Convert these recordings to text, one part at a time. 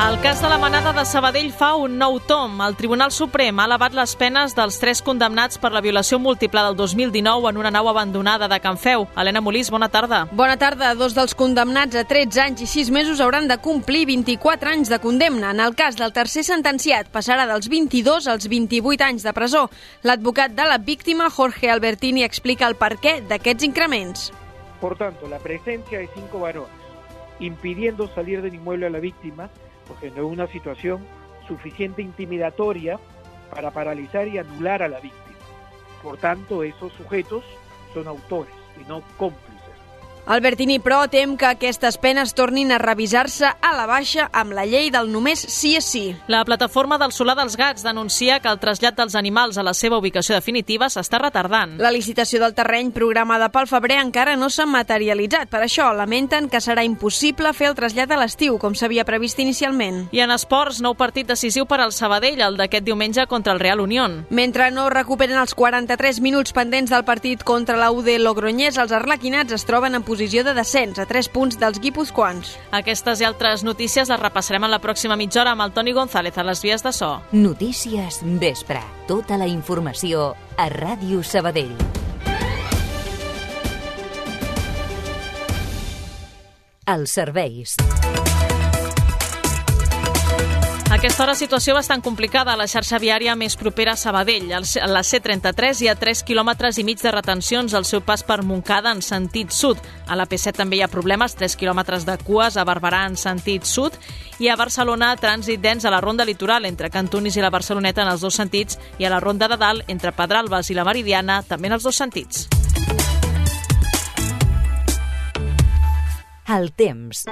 El cas de la manada de Sabadell fa un nou tom. El Tribunal Suprem ha elevat les penes dels tres condemnats per la violació múltiple del 2019 en una nau abandonada de Can Feu. Helena Molís, bona tarda. Bona tarda. Dos dels condemnats a 13 anys i 6 mesos hauran de complir 24 anys de condemna. En el cas del tercer sentenciat, passarà dels 22 als 28 anys de presó. L'advocat de la víctima, Jorge Albertini, explica el perquè d'aquests increments. Por tanto, la presencia de cinco varones impidiendo salir del inmueble a la víctima porque no es una situación suficiente intimidatoria para paralizar y anular a la víctima. Por tanto, esos sujetos son autores y no cómplices. Albertini, però, tem que aquestes penes tornin a revisar-se a la baixa amb la llei del només sí és sí. La plataforma del Solar dels Gats denuncia que el trasllat dels animals a la seva ubicació definitiva s'està retardant. La licitació del terreny programada pel febrer encara no s'ha materialitzat. Per això lamenten que serà impossible fer el trasllat a l'estiu, com s'havia previst inicialment. I en esports, nou partit decisiu per al Sabadell, el d'aquest diumenge contra el Real Unión. Mentre no recuperen els 43 minuts pendents del partit contra la UD Logroñés, els arlequinats es troben en posició de descens a 3 punts dels guipuzcoans. Aquestes i altres notícies les repassarem en la pròxima mitja hora amb el Toni González a les vies de so. Notícies Vespre. Tota la informació a Ràdio Sabadell. Els serveis. Aquesta hora situació bastant complicada a la xarxa viària més propera a Sabadell. A la C33 hi ha 3 quilòmetres i mig de retencions al seu pas per Montcada en sentit sud. A la P7 també hi ha problemes, 3 quilòmetres de cues a Barberà en sentit sud i a Barcelona trànsit dens a la ronda litoral entre Cantunis i la Barceloneta en els dos sentits i a la ronda de dalt entre Pedralbes i la Meridiana també en els dos sentits. El temps.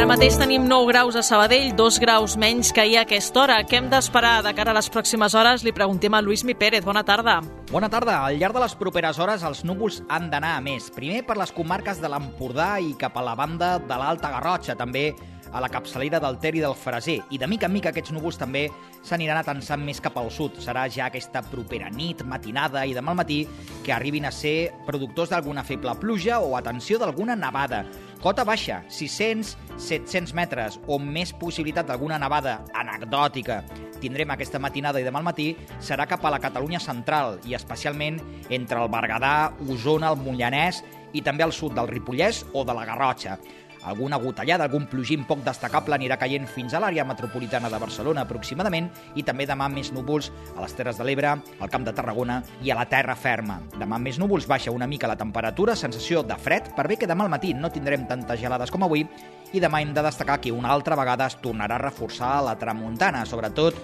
Ara mateix tenim 9 graus a Sabadell, 2 graus menys que ahir a aquesta hora. Què hem d'esperar de cara a les pròximes hores? Li preguntem a Lluís Mi Pérez. Bona tarda. Bona tarda. Al llarg de les properes hores els núvols han d'anar a més. Primer per les comarques de l'Empordà i cap a la banda de l'Alta Garrotxa, també a la capçalera del Ter i del Freser. I de mica en mica aquests núvols també s'aniran atensant més cap al sud. Serà ja aquesta propera nit, matinada i demà al matí que arribin a ser productors d'alguna feble pluja o atenció d'alguna nevada. Cota baixa, 600-700 metres, o més possibilitat d'alguna nevada anecdòtica tindrem aquesta matinada i demà al matí serà cap a la Catalunya central i especialment entre el Berguedà, Osona, el Mollanès i també al sud del Ripollès o de la Garrotxa. Alguna gotellada, algun plogim poc destacable anirà caient fins a l'àrea metropolitana de Barcelona aproximadament i també demà més núvols a les Terres de l'Ebre, al Camp de Tarragona i a la Terra Ferma. Demà més núvols baixa una mica la temperatura, sensació de fred, per bé que demà al matí no tindrem tantes gelades com avui i demà hem de destacar que una altra vegada es tornarà a reforçar la tramuntana, sobretot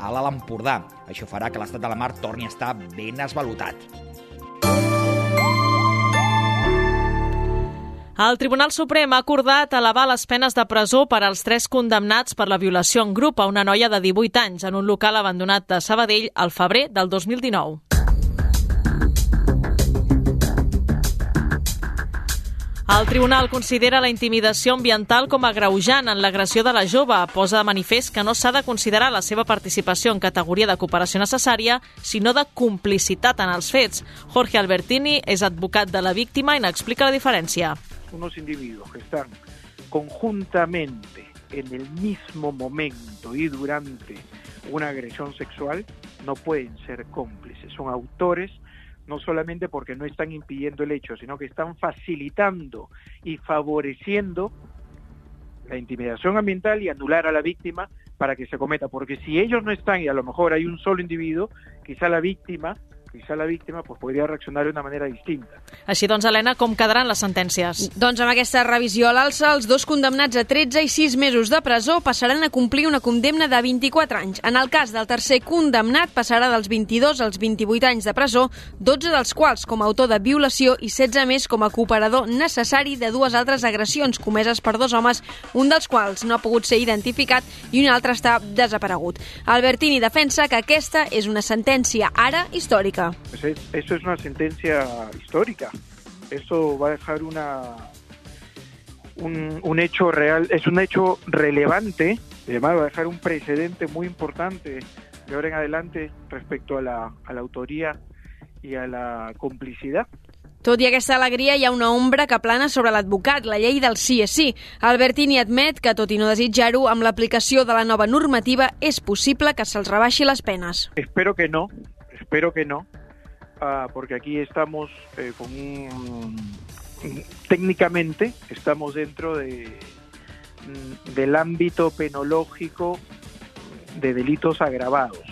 a l'Alt Empordà. Això farà que l'estat de la mar torni a estar ben esvalutat. El Tribunal Suprem ha acordat elevar les penes de presó per als tres condemnats per la violació en grup a una noia de 18 anys en un local abandonat de Sabadell al febrer del 2019. El tribunal considera la intimidació ambiental com a greujant en l'agressió de la jove. Posa de manifest que no s'ha de considerar la seva participació en categoria de cooperació necessària, sinó de complicitat en els fets. Jorge Albertini és advocat de la víctima i n'explica la diferència. Unos individuos que están conjuntamente en el mismo momento y durante una agresión sexual no pueden ser cómplices, son autores no solamente porque no están impidiendo el hecho, sino que están facilitando y favoreciendo la intimidación ambiental y anular a la víctima para que se cometa. Porque si ellos no están y a lo mejor hay un solo individuo, quizá la víctima quizá la víctima pues, podria reaccionar de una manera distinta. Així doncs, Helena, com quedaran les sentències? Doncs amb aquesta revisió a l'alça, els dos condemnats a 13 i 6 mesos de presó passaran a complir una condemna de 24 anys. En el cas del tercer condemnat, passarà dels 22 als 28 anys de presó, 12 dels quals com a autor de violació i 16 més com a cooperador necessari de dues altres agressions comeses per dos homes, un dels quals no ha pogut ser identificat i un altre està desaparegut. Albertini defensa que aquesta és una sentència ara històrica. Pues es- eso es una sentencia histórica. Eso va a dejar una, un, un hecho real, es un hecho relevante, además va a dejar un precedente muy importante de ahora en adelante respecto a la, a la autoría y a la complicidad. Tot i aquesta alegria, hi ha una ombra que plana sobre l'advocat, la llei del sí és sí. Albertini admet que, tot i no desitjar-ho, amb l'aplicació de la nova normativa és possible que se'ls rebaixi les penes. Espero que no, espero que no, uh, porque aquí estamos eh, con un... Técnicamente estamos dentro de, del ámbito penológico de delitos agravados.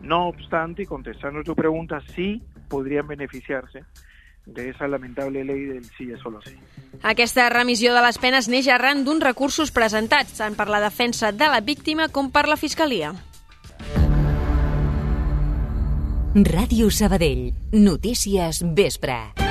No obstante, y contestando tu pregunta, sí podrían beneficiarse de esa lamentable ley del sí es solo sí. Aquesta remissió de les penes neix arran d'uns recursos presentats tant per la defensa de la víctima com per la Fiscalia. Ràdio Sabadell. Notícies vespre.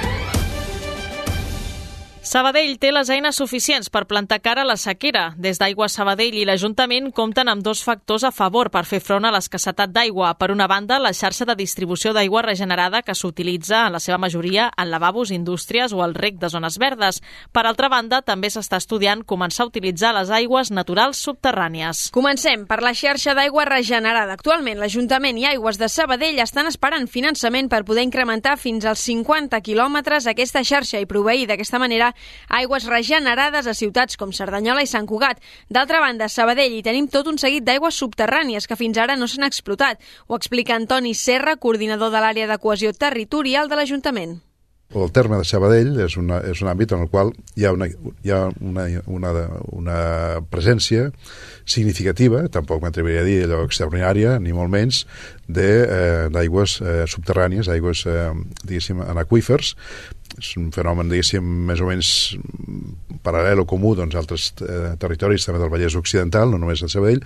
Sabadell té les eines suficients per plantar cara a la sequera. Des d'Aigua Sabadell i l'Ajuntament compten amb dos factors a favor per fer front a l'escassetat d'aigua. Per una banda, la xarxa de distribució d'aigua regenerada que s'utilitza en la seva majoria en lavabos, indústries o el rec de zones verdes. Per altra banda, també s'està estudiant començar a utilitzar les aigües naturals subterrànies. Comencem per la xarxa d'aigua regenerada. Actualment, l'Ajuntament i Aigües de Sabadell estan esperant finançament per poder incrementar fins als 50 quilòmetres aquesta xarxa i proveir d'aquesta manera aigües regenerades a ciutats com Cerdanyola i Sant Cugat. D'altra banda, a Sabadell hi tenim tot un seguit d'aigües subterrànies que fins ara no s'han explotat. Ho explica Antoni Serra, coordinador de l'àrea de cohesió territorial de l'Ajuntament. El terme de Sabadell és, una, és un àmbit en el qual hi ha una, hi ha una, una, una presència significativa, tampoc m'atreviria a dir allò extraordinària, ni molt menys, d'aigües eh, eh, subterrànies, aigües, eh, diguéssim, en aquífers, és un fenomen, diguéssim, més o menys paral·lel o comú doncs, a altres eh, territoris, també del Vallès Occidental, no només de Sabadell,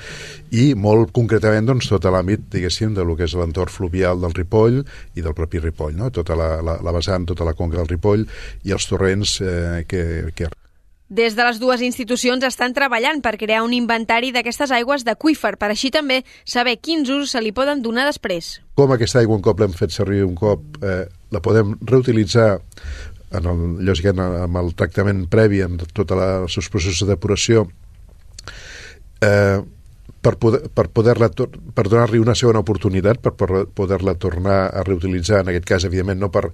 i molt concretament doncs, tot l'àmbit, diguéssim, de lo que és l'entorn fluvial del Ripoll i del propi Ripoll, no? tota la, la, la vessant, tota la conca del Ripoll i els torrents eh, que, que des de les dues institucions estan treballant per crear un inventari d'aquestes aigües d'aquífer, per així també saber quins usos se li poden donar després. Com aquesta aigua un cop l'hem fet servir un cop, eh, la podem reutilitzar en el, lògicament amb el tractament previ en tots els seus processos de depuració eh, per poder, per, poder per donar-li una segona oportunitat, per poder-la tornar a reutilitzar, en aquest cas, evidentment, no per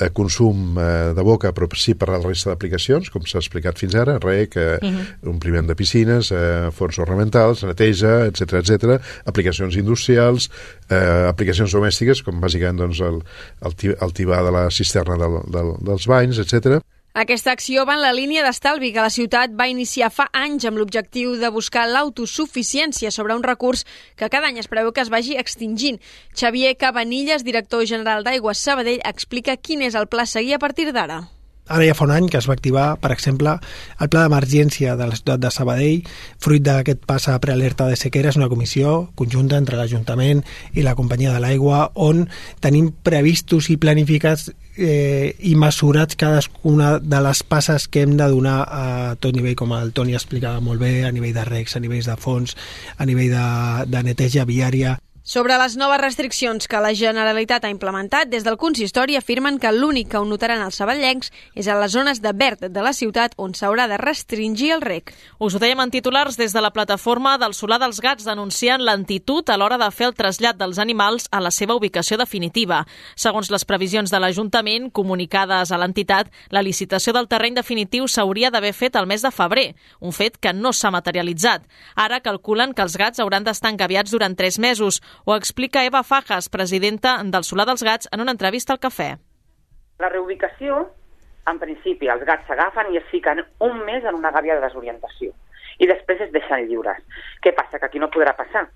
eh, consum eh, de boca, però sí per a la resta d'aplicacions, com s'ha explicat fins ara, rec, eh, uh -huh. ompliment de piscines, eh, fons ornamentals, neteja, etc etc, aplicacions industrials, eh, aplicacions domèstiques, com bàsicament doncs, el, el, el tibà de la cisterna del, del, dels banys, etc. Aquesta acció va en la línia d'estalvi que la ciutat va iniciar fa anys amb l'objectiu de buscar l'autosuficiència sobre un recurs que cada any es preveu que es vagi extingint. Xavier Cabanilles, director general d'Aigües Sabadell, explica quin és el pla a seguir a partir d'ara. Ara ja fa un any que es va activar, per exemple, el pla d'emergència de la ciutat de Sabadell, fruit d'aquest pas a prealerta de sequera, és una comissió conjunta entre l'Ajuntament i la companyia de l'aigua, on tenim previstos i planificats eh, i mesurats cadascuna de les passes que hem de donar a tot nivell, com el Toni explicava molt bé, a nivell de recs, a nivell de fons, a nivell de, de neteja viària. Sobre les noves restriccions que la Generalitat ha implementat, des del consistori afirmen que l'únic que ho notaran els sabatllencs és a les zones de verd de la ciutat on s'haurà de restringir el rec. Us ho dèiem en titulars des de la plataforma del Solar dels Gats denunciant l'entitud a l'hora de fer el trasllat dels animals a la seva ubicació definitiva. Segons les previsions de l'Ajuntament, comunicades a l'entitat, la licitació del terreny definitiu s'hauria d'haver fet el mes de febrer, un fet que no s'ha materialitzat. Ara calculen que els gats hauran d'estar engaviats durant tres mesos, ho explica Eva Fajas, presidenta del Solar dels Gats, en una entrevista al Cafè. La reubicació, en principi, els gats s'agafen i es fiquen un mes en una gàbia de desorientació i després es deixen lliures. Què passa? Que aquí no podrà passar.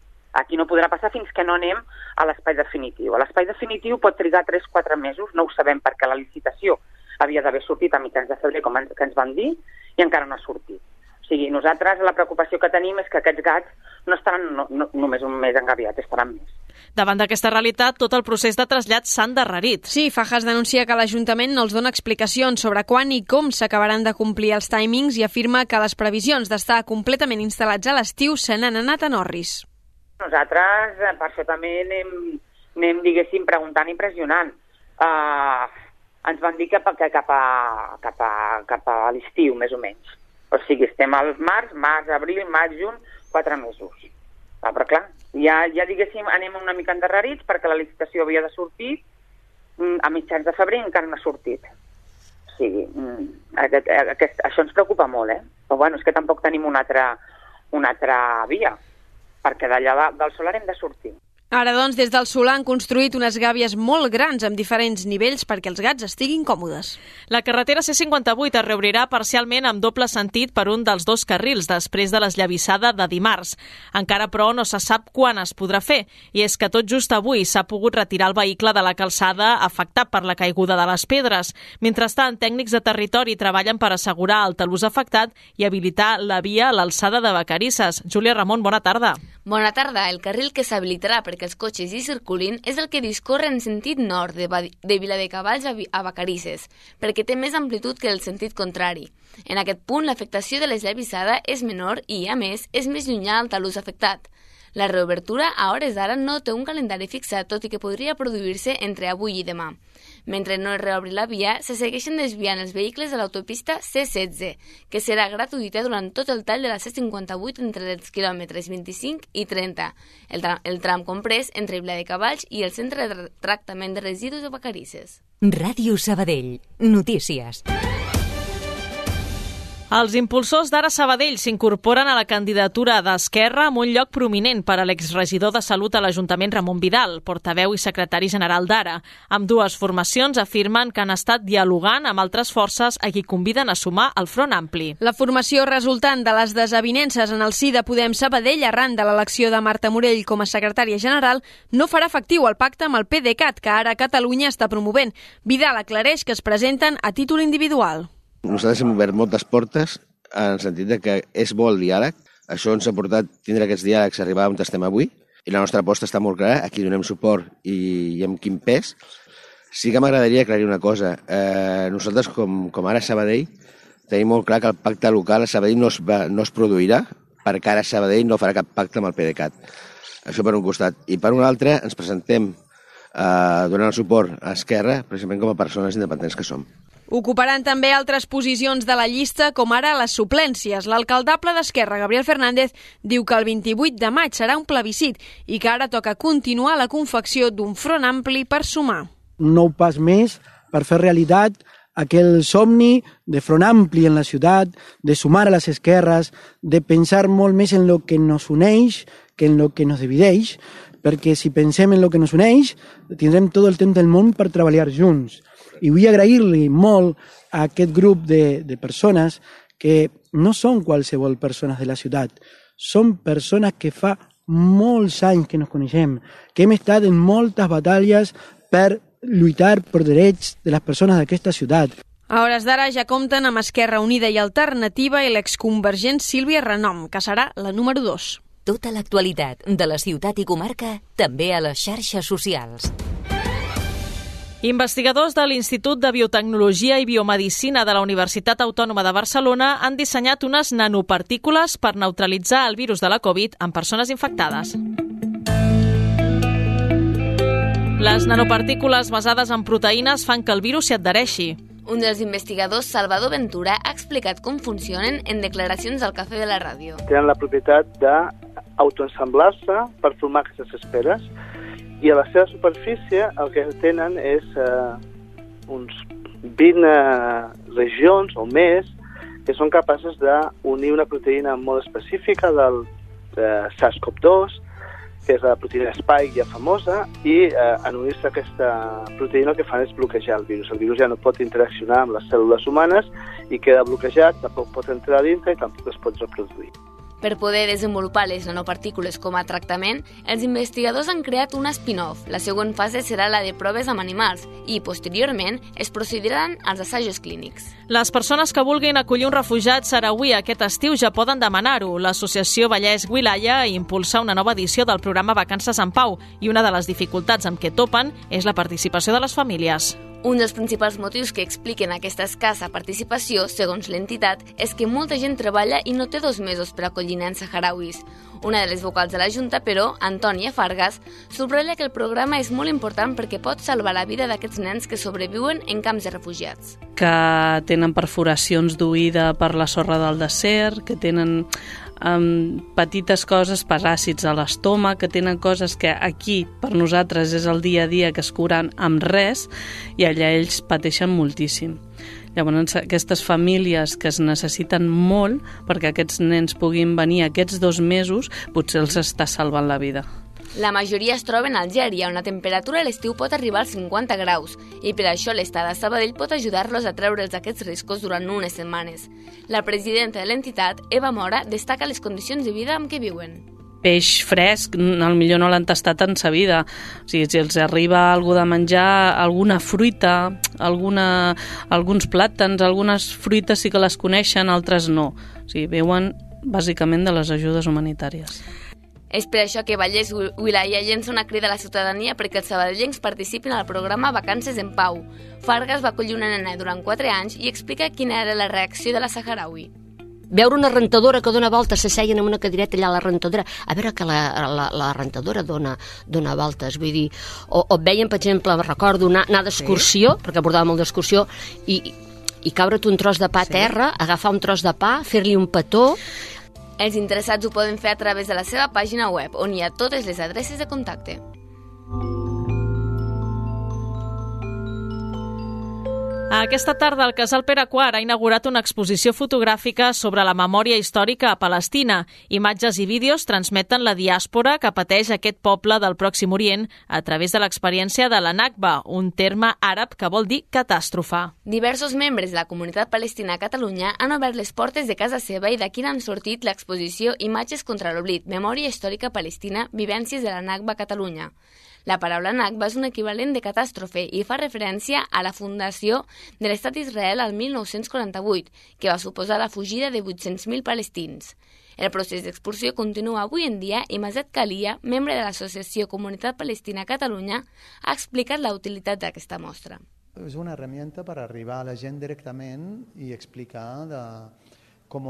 Aquí no podrà passar fins que no anem a l'espai definitiu. A l'espai definitiu pot trigar 3-4 mesos, no ho sabem perquè la licitació havia d'haver sortit a mitjans de febrer, com que ens van dir, i encara no ha sortit. O sigui, nosaltres la preocupació que tenim és que aquests gats no estaran no, no, només un mes engaviats, estaran més. Davant d'aquesta realitat, tot el procés de trasllat s'ha endarrerit. Sí, Fajas denuncia que l'Ajuntament no els dona explicacions sobre quan i com s'acabaran de complir els timings i afirma que les previsions d'estar completament instal·lats a l'estiu se n'han anat a Norris. Nosaltres, eh, per això també anem, anem diguéssim, preguntant i pressionant. Uh, ens van dir que, que cap a, cap a, cap a l'estiu, més o menys. O sigui, estem al març, març, abril, maig, juny, quatre mesos. Ah, però clar, ja, ja diguéssim, anem una mica endarrerits perquè la licitació havia de sortir mm, a mitjans de febrer encara no ha sortit. O sigui, mm, aquest, aquest, això ens preocupa molt, eh? Però bueno, és que tampoc tenim una altra, una altra via, perquè d'allà del solar hem de sortir. Ara, doncs, des del Solà han construït unes gàbies molt grans amb diferents nivells perquè els gats estiguin còmodes. La carretera C58 es reobrirà parcialment amb doble sentit per un dels dos carrils després de l'esllavissada de dimarts. Encara, però, no se sap quan es podrà fer, i és que tot just avui s'ha pogut retirar el vehicle de la calçada afectat per la caiguda de les pedres. Mentrestant, tècnics de territori treballen per assegurar el talús afectat i habilitar la via a l'alçada de Vacarisses. Júlia Ramon, bona tarda. Bona tarda. El carril que s'habilitarà perquè els cotxes hi circulin és el que discorre en sentit nord de, de Viladecavalls a, a Vacarisses, perquè té més amplitud que el sentit contrari. En aquest punt, l'afectació de l'esllavissada és menor i, a més, és més llunyà al talús afectat. La reobertura a hores d'ara no té un calendari fixat, tot i que podria produir-se entre avui i demà. Mentre no es reobri la via, se segueixen desviant els vehicles de l'autopista C16, que serà gratuïta durant tot el tall de la C58 entre els quilòmetres 25 i 30, el, tram, el tram comprès entre Cavalls i el Centre de Tractament de Residus de Vacarisses. Ràdio Sabadell. Notícies. Els impulsors d'Ara Sabadell s'incorporen a la candidatura d'Esquerra amb un lloc prominent per a l'exregidor de Salut a l'Ajuntament Ramon Vidal, portaveu i secretari general d'Ara. Amb dues formacions afirmen que han estat dialogant amb altres forces a qui conviden a sumar el Front Ampli. La formació resultant de les desavinences en el si de Podem Sabadell arran de l'elecció de Marta Morell com a secretària general no farà efectiu el pacte amb el PDeCAT, que ara Catalunya està promovent. Vidal aclareix que es presenten a títol individual. Nosaltres hem obert moltes portes en el sentit de que és bo el diàleg. Això ens ha portat tindre aquests diàlegs, arribar on estem avui, i la nostra aposta està molt clara, aquí donem suport i, i amb quin pes. Sí que m'agradaria aclarir una cosa. Eh, nosaltres, com, com ara Sabadell, tenim molt clar que el pacte local a Sabadell no es, va, no es produirà perquè ara Sabadell no farà cap pacte amb el PDeCAT. Això per un costat. I per un altre ens presentem eh, donant el suport a Esquerra, precisament com a persones independents que som. Ocuparan també altres posicions de la llista, com ara les suplències. L'alcaldable d'Esquerra, Gabriel Fernández, diu que el 28 de maig serà un plebiscit i que ara toca continuar la confecció d'un front ampli per sumar. Un nou pas més per fer realitat aquell somni de front ampli en la ciutat, de sumar a les esquerres, de pensar molt més en lo que nos uneix que en lo que nos divideix, perquè si pensem en lo que nos uneix, tindrem tot el temps del món per treballar junts. I vull agrair-li molt a aquest grup de, de persones que no són qualsevol persones de la ciutat, són persones que fa molts anys que nos coneixem, que hem estat en moltes batalles per lluitar per drets de les persones d'aquesta ciutat. A hores d'ara ja compten amb Esquerra Unida i Alternativa i l'exconvergent Sílvia Renom, que serà la número 2. Tota l'actualitat de la ciutat i comarca també a les xarxes socials. Investigadors de l'Institut de Biotecnologia i Biomedicina de la Universitat Autònoma de Barcelona han dissenyat unes nanopartícules per neutralitzar el virus de la Covid en persones infectades. Les nanopartícules basades en proteïnes fan que el virus s'hi adhereixi. Un dels investigadors, Salvador Ventura, ha explicat com funcionen en declaracions al Cafè de la Ràdio. Tenen la propietat d'autoensamblar-se per formar aquestes esperes i a la seva superfície el que tenen és eh, uns 20 eh, regions o més que són capaces d'unir una proteïna molt específica del eh, SARS-CoV-2 que és la proteïna Spike ja famosa, i eh, en unir-se aquesta proteïna el que fan és bloquejar el virus. El virus ja no pot interaccionar amb les cèl·lules humanes i queda bloquejat, tampoc pot entrar a dintre i tampoc es pot reproduir. Per poder desenvolupar les nanopartícules com a tractament, els investigadors han creat una spin-off. La següent fase serà la de proves amb animals i, posteriorment, es procediran als assajos clínics. Les persones que vulguin acollir un refugiat sarauí aquest estiu ja poden demanar-ho. L'associació Vallès Wilaya impulsa una nova edició del programa Vacances en Pau i una de les dificultats amb què topen és la participació de les famílies. Un dels principals motius que expliquen aquesta escassa participació, segons l'entitat, és que molta gent treballa i no té dos mesos per acollir nens saharauis. Una de les vocals de la Junta, però, Antònia Fargas, subratlla que el programa és molt important perquè pot salvar la vida d'aquests nens que sobreviuen en camps de refugiats. Que tenen perforacions d'oïda per la sorra del desert, que tenen um, petites coses, paràsits a l'estómac, que tenen coses que aquí per nosaltres és el dia a dia que es curen amb res i allà ells pateixen moltíssim. Llavors, aquestes famílies que es necessiten molt perquè aquests nens puguin venir aquests dos mesos, potser els està salvant la vida. La majoria es troben a Algèria, on la temperatura a l'estiu pot arribar als 50 graus, i per això l'estat de Sabadell pot ajudar-los a treure'ls aquests riscos durant unes setmanes. La presidenta de l'entitat, Eva Mora, destaca les condicions de vida amb què viuen peix fresc, al millor no l'han tastat en sa vida. O sigui, si els arriba algú de menjar, alguna fruita, alguna, alguns plàtans, algunes fruites sí que les coneixen, altres no. O sigui, veuen bàsicament de les ajudes humanitàries. És per això que Vallès Wilaya llença una crida a la ciutadania perquè els sabadellencs participin al programa Vacances en Pau. Fargas va acollir una nena durant 4 anys i explica quina era la reacció de la saharaui veure una rentadora que dona voltes, se seien en una cadireta allà a la rentadora, a veure que la, la, la rentadora dona, dona voltes, vull dir, o, o veien, per exemple, recordo anar, anar d'excursió, sí. perquè abordava molt d'excursió, i, i caure't un tros de pa a sí. terra, agafar un tros de pa, fer-li un petó, els interessats ho poden fer a través de la seva pàgina web, on hi ha totes les adreces de contacte. Aquesta tarda el Casal Pere IV ha inaugurat una exposició fotogràfica sobre la memòria històrica a Palestina. Imatges i vídeos transmeten la diàspora que pateix aquest poble del Pròxim Orient a través de l'experiència de la Nakba, un terme àrab que vol dir catàstrofe. Diversos membres de la comunitat palestina a Catalunya han obert les portes de casa seva i d'aquí han sortit l'exposició Imatges contra l'oblit, Memòria històrica palestina, vivències de la Nakba a Catalunya. La paraula Nakba és un equivalent de catàstrofe i fa referència a la fundació de l'estat d'Israel al 1948, que va suposar la fugida de 800.000 palestins. El procés d'expulsió continua avui en dia i Mazet Kalia, membre de l'Associació Comunitat Palestina Catalunya, ha explicat la utilitat d'aquesta mostra. És una herramienta per arribar a la gent directament i explicar de, com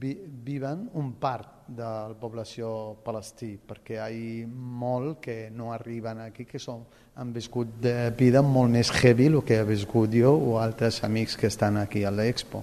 vi, viven un part de la població palestí, perquè hi ha molt que no arriben aquí, que són, han viscut de vida molt més heavy el que he viscut jo o altres amics que estan aquí a l'Expo.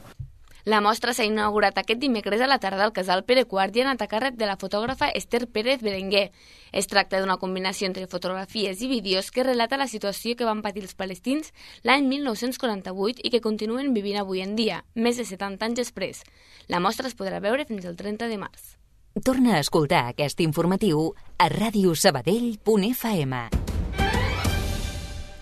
La mostra s'ha inaugurat aquest dimecres a la tarda al Casal Pere Quart i en a càrrec de la fotògrafa Esther Pérez Berenguer. Es tracta d'una combinació entre fotografies i vídeos que relata la situació que van patir els palestins l'any 1948 i que continuen vivint avui en dia, més de 70 anys després. La mostra es podrà veure fins al 30 de març. Torna a escoltar aquest informatiu a radiosabadell.fm.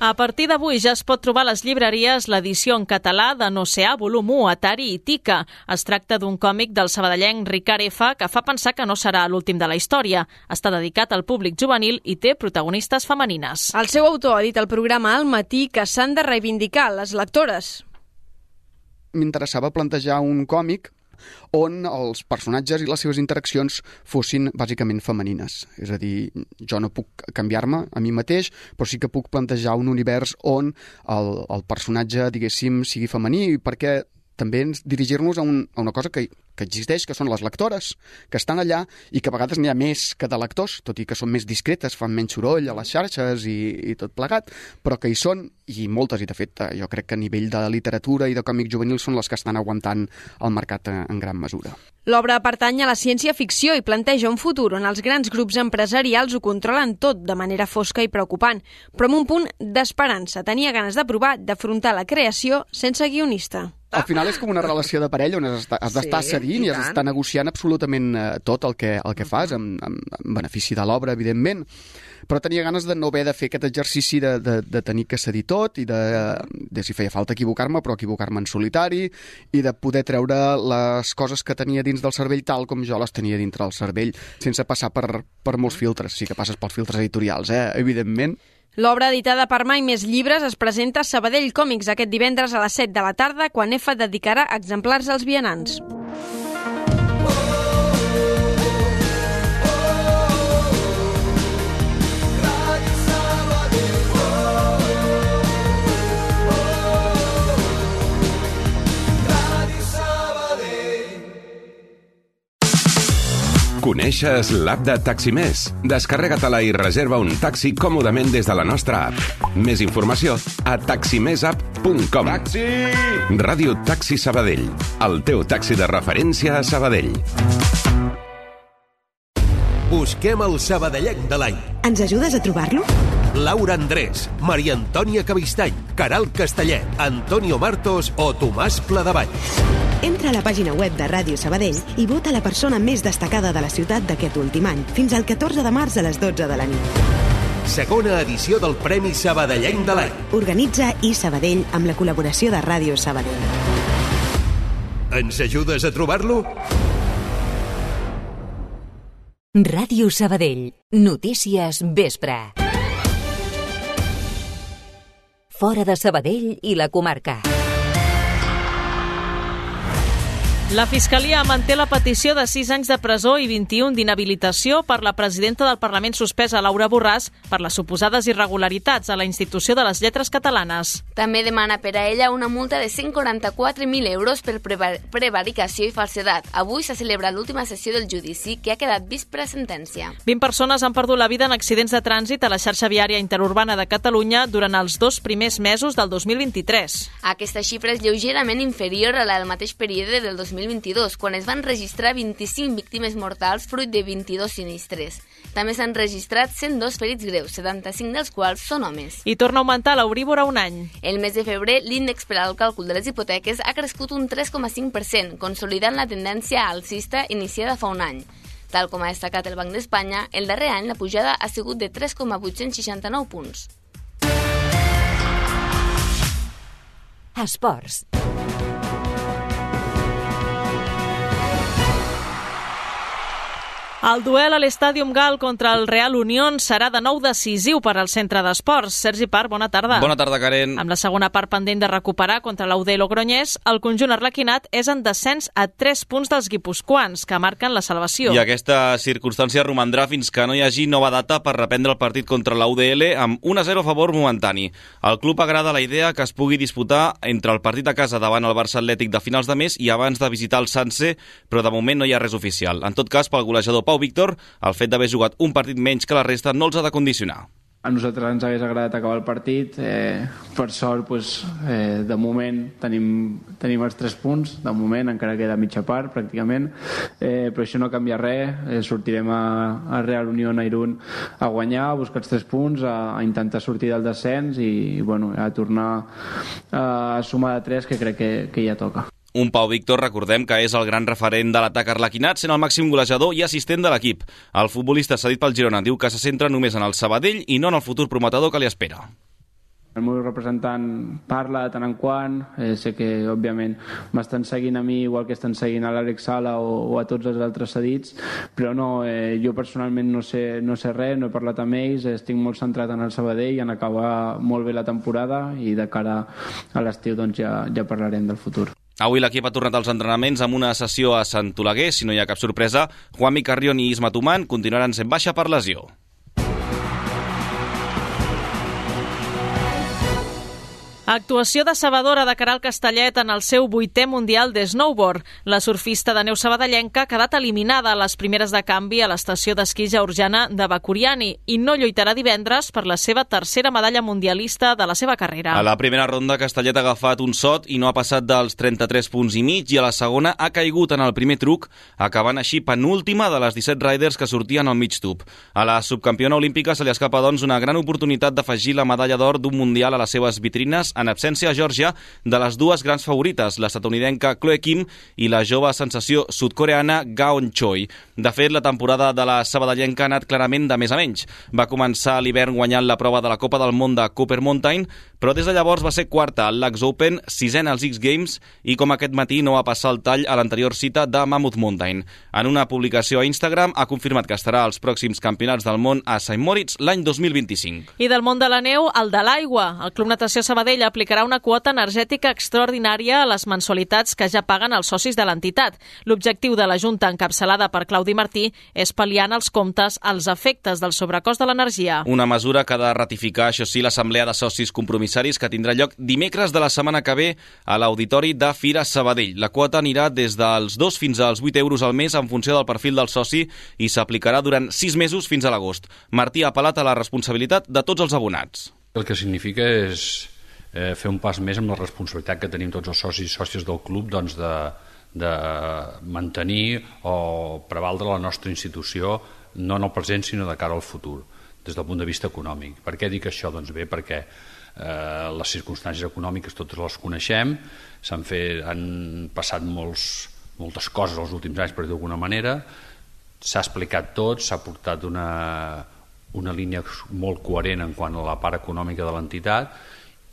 A partir d'avui ja es pot trobar a les llibreries l'edició en català de Noceà, volum 1, Atari i Tica. Es tracta d'un còmic del sabadellenc Ricard F. que fa pensar que no serà l'últim de la història. Està dedicat al públic juvenil i té protagonistes femenines. El seu autor ha dit al programa al matí que s'han de reivindicar les lectores. M'interessava plantejar un còmic on els personatges i les seves interaccions fossin bàsicament femenines. És a dir, jo no puc canviar-me a mi mateix, però sí que puc plantejar un univers on el, el personatge, diguéssim, sigui femení, perquè també dirigir-nos a, un, a una cosa que, que existeix, que són les lectores, que estan allà i que a vegades n'hi ha més que de lectors, tot i que són més discretes, fan menys soroll a les xarxes i, i tot plegat, però que hi són, i moltes, i de fet jo crec que a nivell de literatura i de còmic juvenil són les que estan aguantant el mercat en gran mesura. L'obra pertany a la ciència-ficció i planteja un futur on els grans grups empresarials ho controlen tot de manera fosca i preocupant, però amb un punt d'esperança. Tenia ganes de provar d'afrontar la creació sense guionista. Al final és com una relació de parella on has d'estar sí, cedint i, i has d'estar negociant absolutament eh, tot el que, el que fas, amb, amb benefici de l'obra, evidentment però tenia ganes de no haver de fer aquest exercici de, de, de tenir que cedir tot i de, de si feia falta equivocar-me, però equivocar-me en solitari i de poder treure les coses que tenia dins del cervell tal com jo les tenia dintre del cervell, sense passar per, per molts filtres. Sí que passes pels filtres editorials, eh? evidentment, L'obra editada per Mai Més Llibres es presenta a Sabadell Còmics aquest divendres a les 7 de la tarda quan EFA dedicarà exemplars als vianants. Coneixes l'app de Taximés? Descarrega-te-la i reserva un taxi còmodament des de la nostra app. Més informació a taximesapp.com. Taxi! Ràdio Taxi Sabadell, el teu taxi de referència a Sabadell. Busquem el sabadellenc de l'any. Ens ajudes a trobar-lo? Laura Andrés, Maria Antònia Cavistany, Caral Castellet, Antonio Martos o Tomàs Pladevall. Entra a la pàgina web de Ràdio Sabadell i vota la persona més destacada de la ciutat d'aquest últim any, fins al 14 de març a les 12 de la nit. Segona edició del Premi Sabadellenc de l'any. Organitza i Sabadell amb la col·laboració de Ràdio Sabadell. Ens ajudes a trobar-lo? Ràdio Sabadell. Notícies vespre. Fora de Sabadell i la comarca. La Fiscalia manté la petició de 6 anys de presó i 21 d'inhabilitació per la presidenta del Parlament suspesa, Laura Borràs, per les suposades irregularitats a la institució de les lletres catalanes. També demana per a ella una multa de 144.000 euros per prevaricació i falsedat. Avui s'ha celebrat l'última sessió del judici que ha quedat vist per sentència. 20 persones han perdut la vida en accidents de trànsit a la xarxa viària interurbana de Catalunya durant els dos primers mesos del 2023. Aquesta xifra és lleugerament inferior a la del mateix període del 2023 2022, quan es van registrar 25 víctimes mortals fruit de 22 sinistres. També s'han registrat 102 ferits greus, 75 dels quals són homes. I torna a augmentar l'Euríbor a un any. El mes de febrer, l'índex per al càlcul de les hipoteques ha crescut un 3,5%, consolidant la tendència alcista iniciada fa un any. Tal com ha destacat el Banc d'Espanya, el darrer any la pujada ha sigut de 3,869 punts. Esports. El duel a l'Estàdium Gal contra el Real Unión serà de nou decisiu per al centre d'esports. Sergi Par, bona tarda. Bona tarda, Karen. Amb la segona part pendent de recuperar contra l'UD Logroñés, el conjunt arlequinat és en descens a 3 punts dels guipuscoans, que marquen la salvació. I aquesta circumstància romandrà fins que no hi hagi nova data per reprendre el partit contra la UDL amb 1-0 a favor momentani. Al club agrada la idea que es pugui disputar entre el partit a casa davant el Barça Atlètic de finals de mes i abans de visitar el Sanse, però de moment no hi ha res oficial. En tot cas, pel golejador Pau Víctor, el fet d'haver jugat un partit menys que la resta no els ha de condicionar. A nosaltres ens hagués agradat acabar el partit. Eh, per sort, pues, eh, de moment tenim, tenim els tres punts, de moment encara queda mitja part pràcticament, eh, però això no canvia res. Eh, sortirem a, a Real Unió a Irún a guanyar, a buscar els tres punts, a, a intentar sortir del descens i, i bueno, a tornar a, a sumar de tres que crec que, que ja toca. Un Pau Víctor, recordem que és el gran referent de l'atac arlequinat, sent el màxim golejador i assistent de l'equip. El futbolista cedit pel Girona diu que se centra només en el Sabadell i no en el futur prometedor que li espera. El meu representant parla de tant en quant, eh, sé que òbviament m'estan seguint a mi igual que estan seguint a l'Àlex Sala o, o a tots els altres cedits, però no, eh, jo personalment no sé, no sé res, no he parlat amb ells, estic molt centrat en el Sabadell, en acabar molt bé la temporada i de cara a l'estiu doncs ja, ja parlarem del futur. Avui l'equip ha tornat als entrenaments amb una sessió a Sant Oleguer. Si no hi ha cap sorpresa, Juanmi Carrion i Isma Tuman continuaran sent baixa per lesió. Actuació decebedora de Caral Castellet en el seu vuitè Mundial de Snowboard. La surfista de neu sabadellenca ha quedat eliminada a les primeres de canvi a l'estació d'esquí georgiana de Bakuriani i no lluitarà divendres per la seva tercera medalla mundialista de la seva carrera. A la primera ronda, Castellet ha agafat un sot i no ha passat dels 33 punts i mig i a la segona ha caigut en el primer truc, acabant així penúltima de les 17 riders que sortien al mig tub. A la subcampiona olímpica se li escapa, doncs, una gran oportunitat d'afegir la medalla d'or d'un Mundial a les seves vitrines en absència a Georgia de les dues grans favorites, l'estadounidenca Chloe Kim i la jove sensació sudcoreana Gaon Choi. De fet, la temporada de la sabadellenca ha anat clarament de més a menys. Va començar l'hivern guanyant la prova de la Copa del Món de Cooper Mountain, però des de llavors va ser quarta al Lax Open, sisena als X Games i com aquest matí no va passar el tall a l'anterior cita de Mammoth Mountain. En una publicació a Instagram ha confirmat que estarà als pròxims campionats del món a St. Moritz l'any 2025. I del món de la neu, el de l'aigua. El Club Natació Sabadell aplicarà una quota energètica extraordinària a les mensualitats que ja paguen els socis de l'entitat. L'objectiu de la Junta encapçalada per Claudi Martí és pal·liar en els comptes els efectes del sobrecost de l'energia. Una mesura que ha de ratificar, això sí, l'Assemblea de Socis Compromissats comissaris que tindrà lloc dimecres de la setmana que ve a l'Auditori de Fira Sabadell. La quota anirà des dels 2 fins als 8 euros al mes en funció del perfil del soci i s'aplicarà durant 6 mesos fins a l'agost. Martí ha apel·lat a la responsabilitat de tots els abonats. El que significa és eh, fer un pas més amb la responsabilitat que tenim tots els socis i sòcies del club doncs, de, de mantenir o prevaldre la nostra institució no en el present sinó de cara al futur des del punt de vista econòmic. Per què dic això? Doncs bé, perquè eh, les circumstàncies econòmiques totes les coneixem, s'han fet, han passat molts, moltes coses els últims anys, per dir d'alguna manera, s'ha explicat tot, s'ha portat una, una línia molt coherent en quant a la part econòmica de l'entitat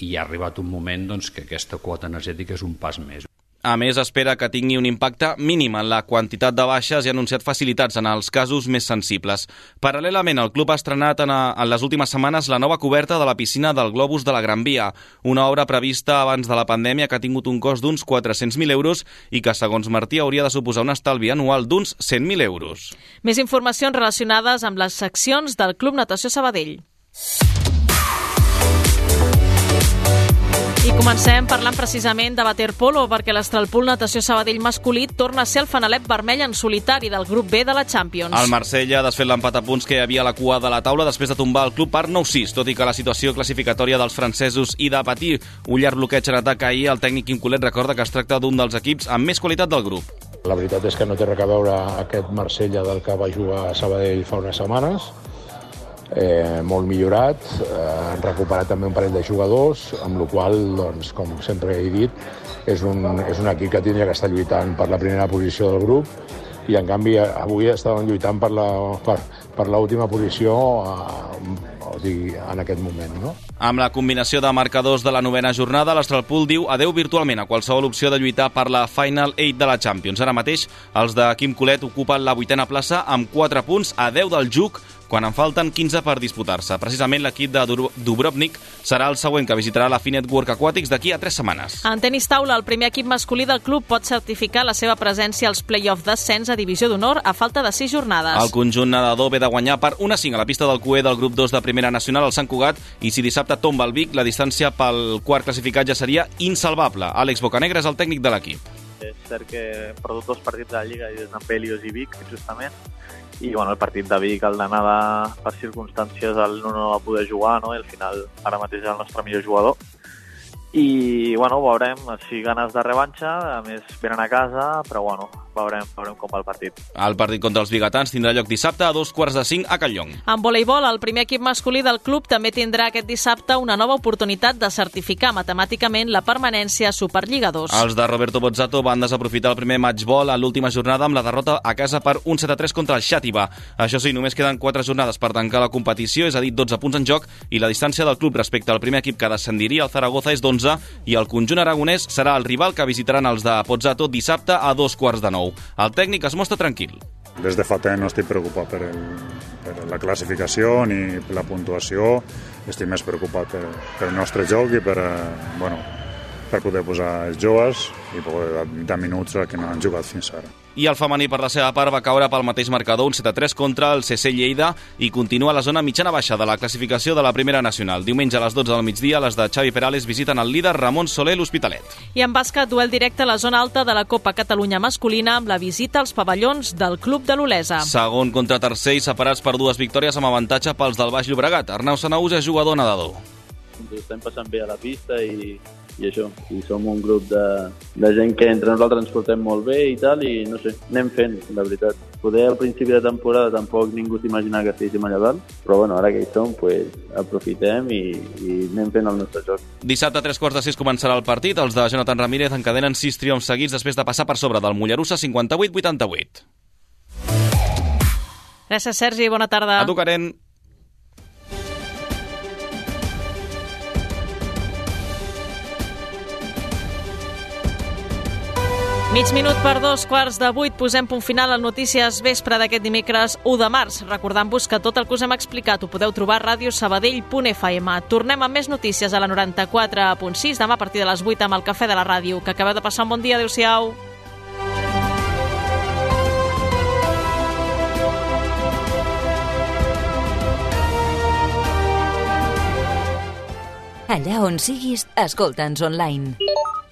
i ha arribat un moment doncs, que aquesta quota energètica és un pas més. A més, espera que tingui un impacte mínim en la quantitat de baixes i ha anunciat facilitats en els casos més sensibles. Paral·lelament, el club ha estrenat en, a, en les últimes setmanes la nova coberta de la piscina del Globus de la Gran Via, una obra prevista abans de la pandèmia que ha tingut un cost d'uns 400.000 euros i que, segons Martí, hauria de suposar un estalvi anual d'uns 100.000 euros. Més informacions relacionades amb les seccions del Club Natació Sabadell. Comencem parlant precisament de waterpolo perquè l'Estralpool Natació Sabadell masculí torna a ser el fanalet vermell en solitari del grup B de la Champions. El Marsella ha desfet l'empat a punts que hi havia a la cua de la taula després de tombar el club per 9-6, tot i que la situació classificatòria dels francesos i de patir un llarg bloqueig en atac ahir, el tècnic Incolet recorda que es tracta d'un dels equips amb més qualitat del grup. La veritat és que no té res a veure aquest Marsella del que va jugar a Sabadell fa unes setmanes, eh, molt millorat, eh, han recuperat també un parell de jugadors, amb la qual doncs, com sempre he dit, és un, és un equip que tindria que estar lluitant per la primera posició del grup i en canvi avui estaven lluitant per l'última posició eh, o sigui, en aquest moment. No? Amb la combinació de marcadors de la novena jornada, l'Astralpool diu adeu virtualment a qualsevol opció de lluitar per la Final 8 de la Champions. Ara mateix, els de Quim Colet ocupen la vuitena plaça amb 4 punts a 10 del Juc, quan en falten 15 per disputar-se. Precisament l'equip de Dubrovnik serà el següent que visitarà la Finet Work Aquatics d'aquí a 3 setmanes. En tenis taula, el primer equip masculí del club pot certificar la seva presència als play-off d'ascens a Divisió d'Honor a falta de 6 jornades. El conjunt nedador ve de guanyar per 1-5 a la pista del QE del grup 2 de Primera Nacional al Sant Cugat i si dissabte tomba el Vic, la distància pel quart classificat ja seria insalvable. Àlex Bocanegra és el tècnic de l'equip. És cert que he perdut dos partits de la Lliga i des amb Helios i Vic, justament, i bueno, el partit de Vic, el d'anar per circumstàncies el Nuno no va poder jugar, no? i al final ara mateix és el nostre millor jugador. I bueno, veurem. Si ganes de revanxa, a més venen a casa, però bueno, veurem, veurem com va el partit. El partit contra els bigatans tindrà lloc dissabte a dos quarts de cinc a Calllong. En voleibol, el primer equip masculí del club també tindrà aquest dissabte una nova oportunitat de certificar matemàticament la permanència a Superliga 2. Els de Roberto Bozzato van desaprofitar el primer matchball a l'última jornada amb la derrota a casa per un 7-3 contra el Xàtiva. Això sí, només queden 4 jornades per tancar la competició, és a dir, 12 punts en joc, i la distància del club respecte al primer equip que descendiria al Zaragoza és d'11 i el conjunt aragonès serà el rival que visitaran els de Pozzato dissabte a dos quarts de nou. El tècnic es mostra tranquil. Des de fa temps no estic preocupat per, el, per la classificació ni per la puntuació, estic més preocupat per, per el nostre joc i per, eh, bueno, per poder posar els joves i poder dar minuts que no han jugat fins ara. I el femení, per la seva part, va caure pel mateix marcador, un 7-3 contra el CC Lleida i continua a la zona mitjana-baixa de la classificació de la Primera Nacional. Diumenge a les 12 del migdia, les de Xavi Perales visiten el líder Ramon Soler l'Hospitalet. I en bàsquet, duel directe a la zona alta de la Copa Catalunya masculina amb la visita als pavellons del Club de l'Olesa. Segon contra tercer i separats per dues victòries amb avantatge pels del Baix Llobregat. Arnau Sanaús és jugador nedador. Ens estem passant bé a la pista i i això, i som un grup de, de gent que entre nosaltres ens portem molt bé i tal, i no sé, anem fent, la veritat. Poder al principi de temporada tampoc ningú s'imaginava que estiguéssim allà dalt, però bueno, ara que hi som, pues, aprofitem i, i anem fent el nostre joc. Dissabte a tres quarts de sis començarà el partit. Els de Jonathan Ramírez encadenen sis triomfs seguits després de passar per sobre del Mollerussa 58-88. Gràcies, Sergi. Bona tarda. A tu, Karen. Mig minut per dos quarts de vuit posem punt final al Notícies Vespre d'aquest dimecres 1 de març. Recordant-vos que tot el que us hem explicat ho podeu trobar a radiosabadell.fm. Tornem amb més notícies a la 94.6 demà a partir de les 8 amb el Cafè de la Ràdio. Que acabeu de passar un bon dia. Adéu-siau. Allà on siguis, escolta'ns online.